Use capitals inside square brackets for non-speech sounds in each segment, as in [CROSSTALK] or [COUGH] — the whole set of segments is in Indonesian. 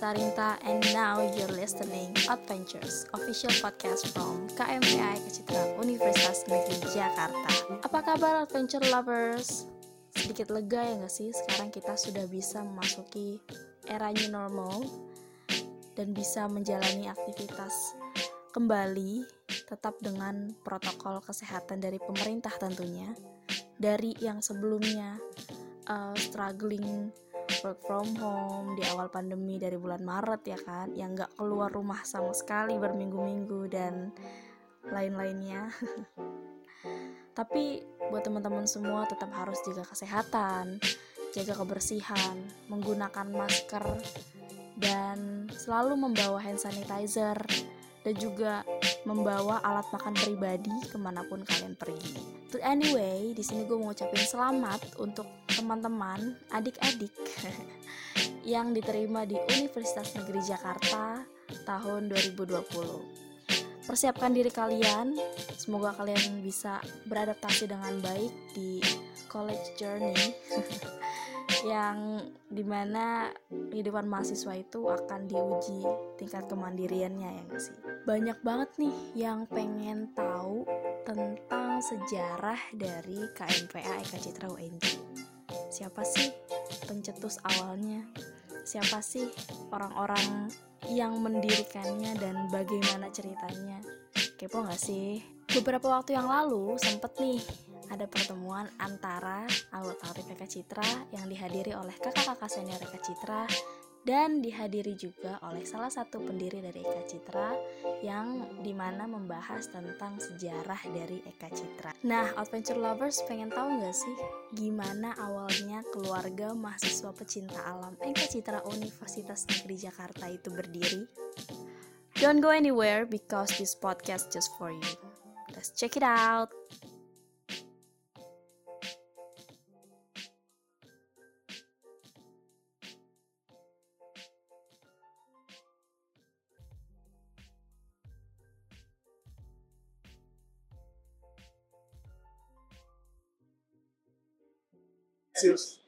Sarinta and now you're listening Adventures, official podcast from KMPI Kecitra Universitas Negeri Jakarta. Apa kabar adventure lovers? Sedikit lega ya nggak sih sekarang kita sudah bisa memasuki era new normal dan bisa menjalani aktivitas kembali tetap dengan protokol kesehatan dari pemerintah tentunya dari yang sebelumnya uh, struggling work from home di awal pandemi dari bulan Maret ya kan yang nggak keluar rumah sama sekali berminggu-minggu dan lain-lainnya [LAUGHS] tapi buat teman-teman semua tetap harus jaga kesehatan jaga kebersihan menggunakan masker dan selalu membawa hand sanitizer dan juga membawa alat makan pribadi ke mana pun kalian pergi. But anyway, di sini gue mau ucapin selamat untuk teman-teman, adik-adik [LAUGHS] yang diterima di Universitas Negeri Jakarta tahun 2020. Persiapkan diri kalian, semoga kalian bisa beradaptasi dengan baik di college journey [LAUGHS] yang di mana kehidupan mahasiswa itu akan diuji tingkat kemandiriannya ya gak sih banyak banget nih yang pengen tahu tentang sejarah dari KMPA Eka Citra UNJ siapa sih pencetus awalnya? Siapa sih orang-orang yang mendirikannya dan bagaimana ceritanya? Kepo gak sih? Beberapa waktu yang lalu sempet nih ada pertemuan antara anggota PPK Citra yang dihadiri oleh kakak-kakak senior Eka Citra dan dihadiri juga oleh salah satu pendiri dari Eka Citra yang di mana membahas tentang sejarah dari Eka Citra. Nah, adventure lovers pengen tahu nggak sih gimana awalnya keluarga mahasiswa pecinta alam Eka Citra Universitas Negeri Jakarta itu berdiri? Don't go anywhere because this podcast just for you. Let's check it out.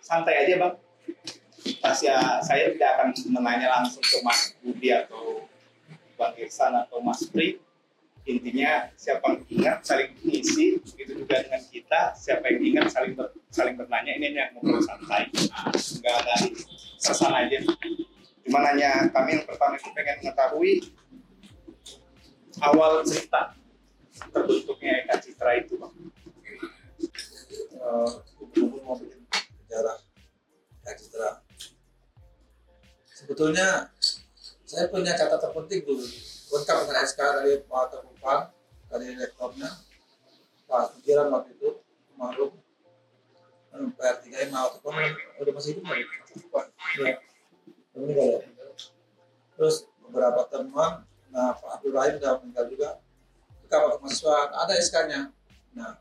Santai aja bang. Ya saya tidak akan menanya langsung ke Mas Budi atau Bang Irsan atau Mas Pri. Intinya siapa yang ingat saling mengisi begitu juga dengan kita. Siapa yang ingat saling ber, saling bertanya. Ini yang ngobrol santai. Nggak ada kesan aja. Cuma hanya kami yang pertama itu pengen mengetahui awal cerita terbentuknya Eka Citra itu bang Sebetulnya saya punya catatan penting dulu, lengkap dengan SK dari Pak Tepupang, dari rektornya, Pak Pikiran waktu itu, Marum, PR3 yang mau udah masih hidup ya, meninggal ya. Terus beberapa teman, nah Pak Abdul Rahim udah meninggal juga, Ketika mahasiswa ada SK-nya. Nah,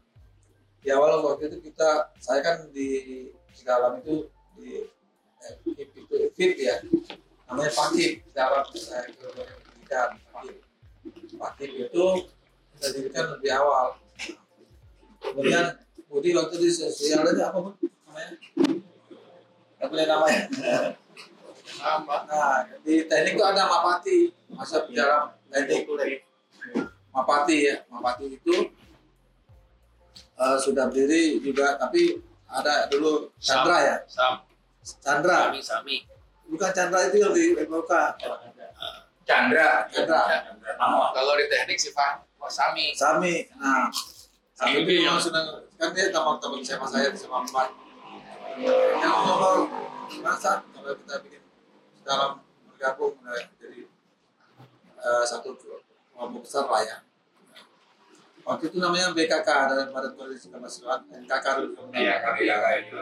di awal waktu itu kita, saya kan di di dalam itu di eh, itu fit ya namanya pakip dalam saya pendidikan. Pakip pakip itu kita dirikan lebih awal. Kemudian Budi waktu di sosial itu apa pun namanya? Nggak punya namanya. Nah di teknik itu ada mapati masa dalam teknik. Mapati ya mapati itu uh, sudah berdiri juga tapi ada dulu Chandra ya. Sam. Chandra. Sami Sami bukan Chandra itu yang di MLK Chandra. Chandra. Kalau di teknik sih Pak oh, Sami. Sami. Nah. Sami itu yang- sudah kan dia teman-teman SMA saya sama Empat yang ngomong masa kalau kita bikin dalam bergabung nah, jadi eh, satu kelompok besar lah ya. Waktu itu namanya BKK dari Badan Koordinasi Kemahasiswaan NKK dulu. Iya, KKK itu.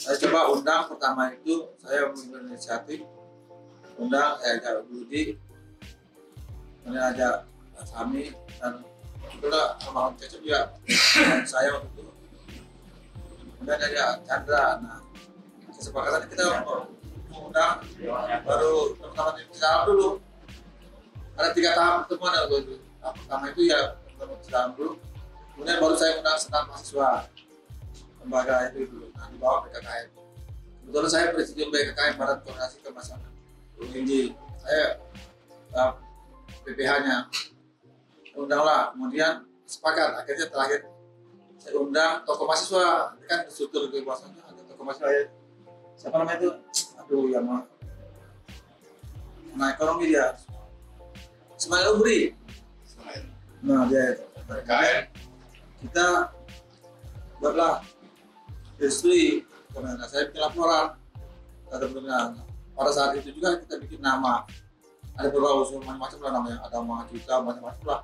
Saya coba undang pertama itu saya mengambil inisiatif. Undang saya ajak Budi kemudian ajak Sami dan itulah almarhum Cecep juga. Dan saya waktu itu. Kemudian ajak Chandra nah kesepakatan kita mau undang baru teman-teman di dalam dulu. Ada tiga tahap pertemuan ya waktu itu. Tahap pertama itu ya teman di dalam dulu. Kemudian baru saya undang senat mahasiswa lembaga itu dulu di bawah BKKM kebetulan saya presidium BKKM Barat Koordinasi Kemasyarakat UNJ saya uh, PPH-nya undanglah kemudian sepakat akhirnya terakhir saya undang tokoh mahasiswa. Ini kan struktur kekuasaannya ada tokoh mahasiswa ya. siapa namanya itu? Aduh yang mah nah ekonomi dia. Ismail Ubri nah dia itu. Kita buatlah istri karena saya bikin laporan. Ada benar pada saat itu juga kita bikin nama. Ada beberapa usul macam-macam lah namanya. Ada Mahacita macam-macam lah.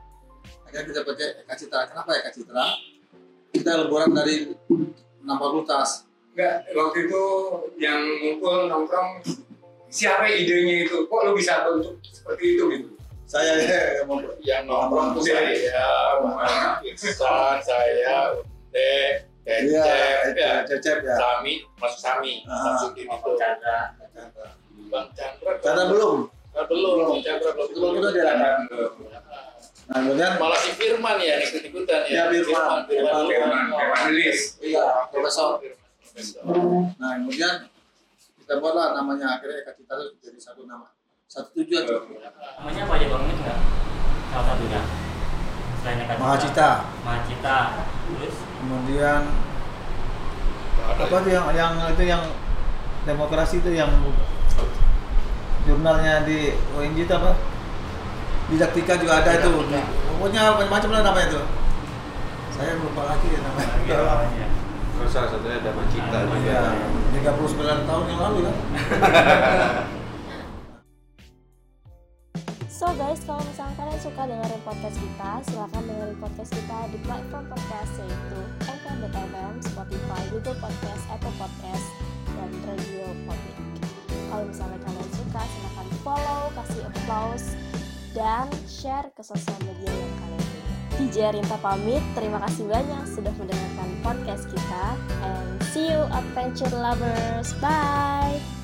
Akhirnya kita pakai Eka Citra. Kenapa Eka Citra? Kita lebaran dari 60 tas. Enggak, waktu itu yang ngumpul nongkrong siapa idenya itu? Kok lu bisa bentuk seperti itu gitu? saya ya [LAUGHS] yang yang nongkrong tuh saya, Muhammad [LAUGHS] Iksan, saya, Ute, iya ya, cecep ya Sami, masuk Sami, Ah. masuk tim itu. Chandra. Bang Chandra, belum Ah, belum, Bang Chandra belum. Belum, itu dia. nah kemudian Malah si Firman ya ikut ikutan Ya, ya. Firman. Firman, Firman, Firman Lilis. iya profesor Firman. nah kemudian kita buatlah namanya akhirnya Eka Citra itu jadi satu nama satu tujuan namanya apa aja bang salah satunya selain Eka Citra Mahacita. Mahacita. Terus? Kemudian apa tuh yang yang itu yang demokrasi itu yang jurnalnya di ONG itu apa? Didaktika juga ada itu pokoknya macam-macam lah namanya itu saya lupa lagi ya namanya. Iya, namanya. Terus salah satunya ada Macita juga. ya 39 tahun yang lalu ya [LAUGHS] So guys, kalau misalnya kalian suka dengerin podcast kita, silahkan dengerin podcast kita di platform podcast yaitu Anchor.fm, Spotify, Google Podcast, Apple Podcast, dan Radio Public. Kalau misalnya kalian suka, silahkan follow, kasih applause, dan share ke sosial media yang kalian punya. DJ Rinta pamit, terima kasih banyak sudah mendengarkan podcast kita, and see you adventure lovers, bye!